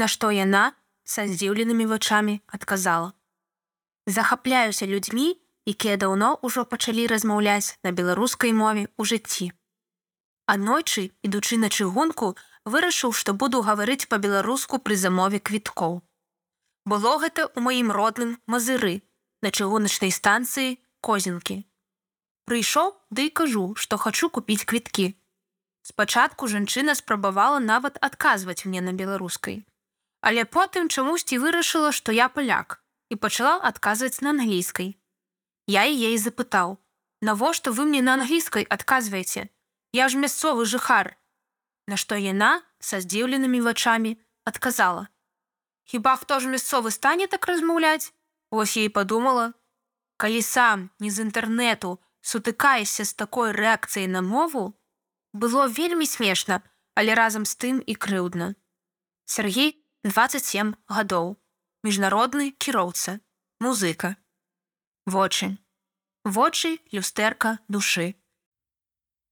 На што яна са здзіўленымі вачамі адказала: Захапляюся людзьмі, якія даўно ўжо пачалі размаўляць на беларускай мове ў жыцці. Аднойчы, ідучы на чыгунку, вырашыў, што буду гаварыць па-беларуску пры замове квіткоў. Было гэта ў маім родным мазыры на чыгуначнай станцыі козінкі. Прыйшоў ды да і кажу, што хачу купіць квіткі. Спачатку жанчына спрабавала нават адказваць мне на беларускай. Але потым чамусьці вырашыла, што я паляк і пачала адказваць на англійскай. Я яе запытаў: « Навошта вы мне на англійскай адказваеце? Я ж мясцовы жыхар. На што яна са здзіўленымі вачамі адказала: « Хіба хто ж мясцовы стане так размаўляць? Вось я і падумала: Калі сам не з інтэрнэту сутыкаешся з такой рэакцыяй на мову, было вельмі смешна, але разам з тым і крыўдна. Сергей 27 гадоў, міжнародны кіроўца, музыка. Вочы. Вочы люстэрка душы.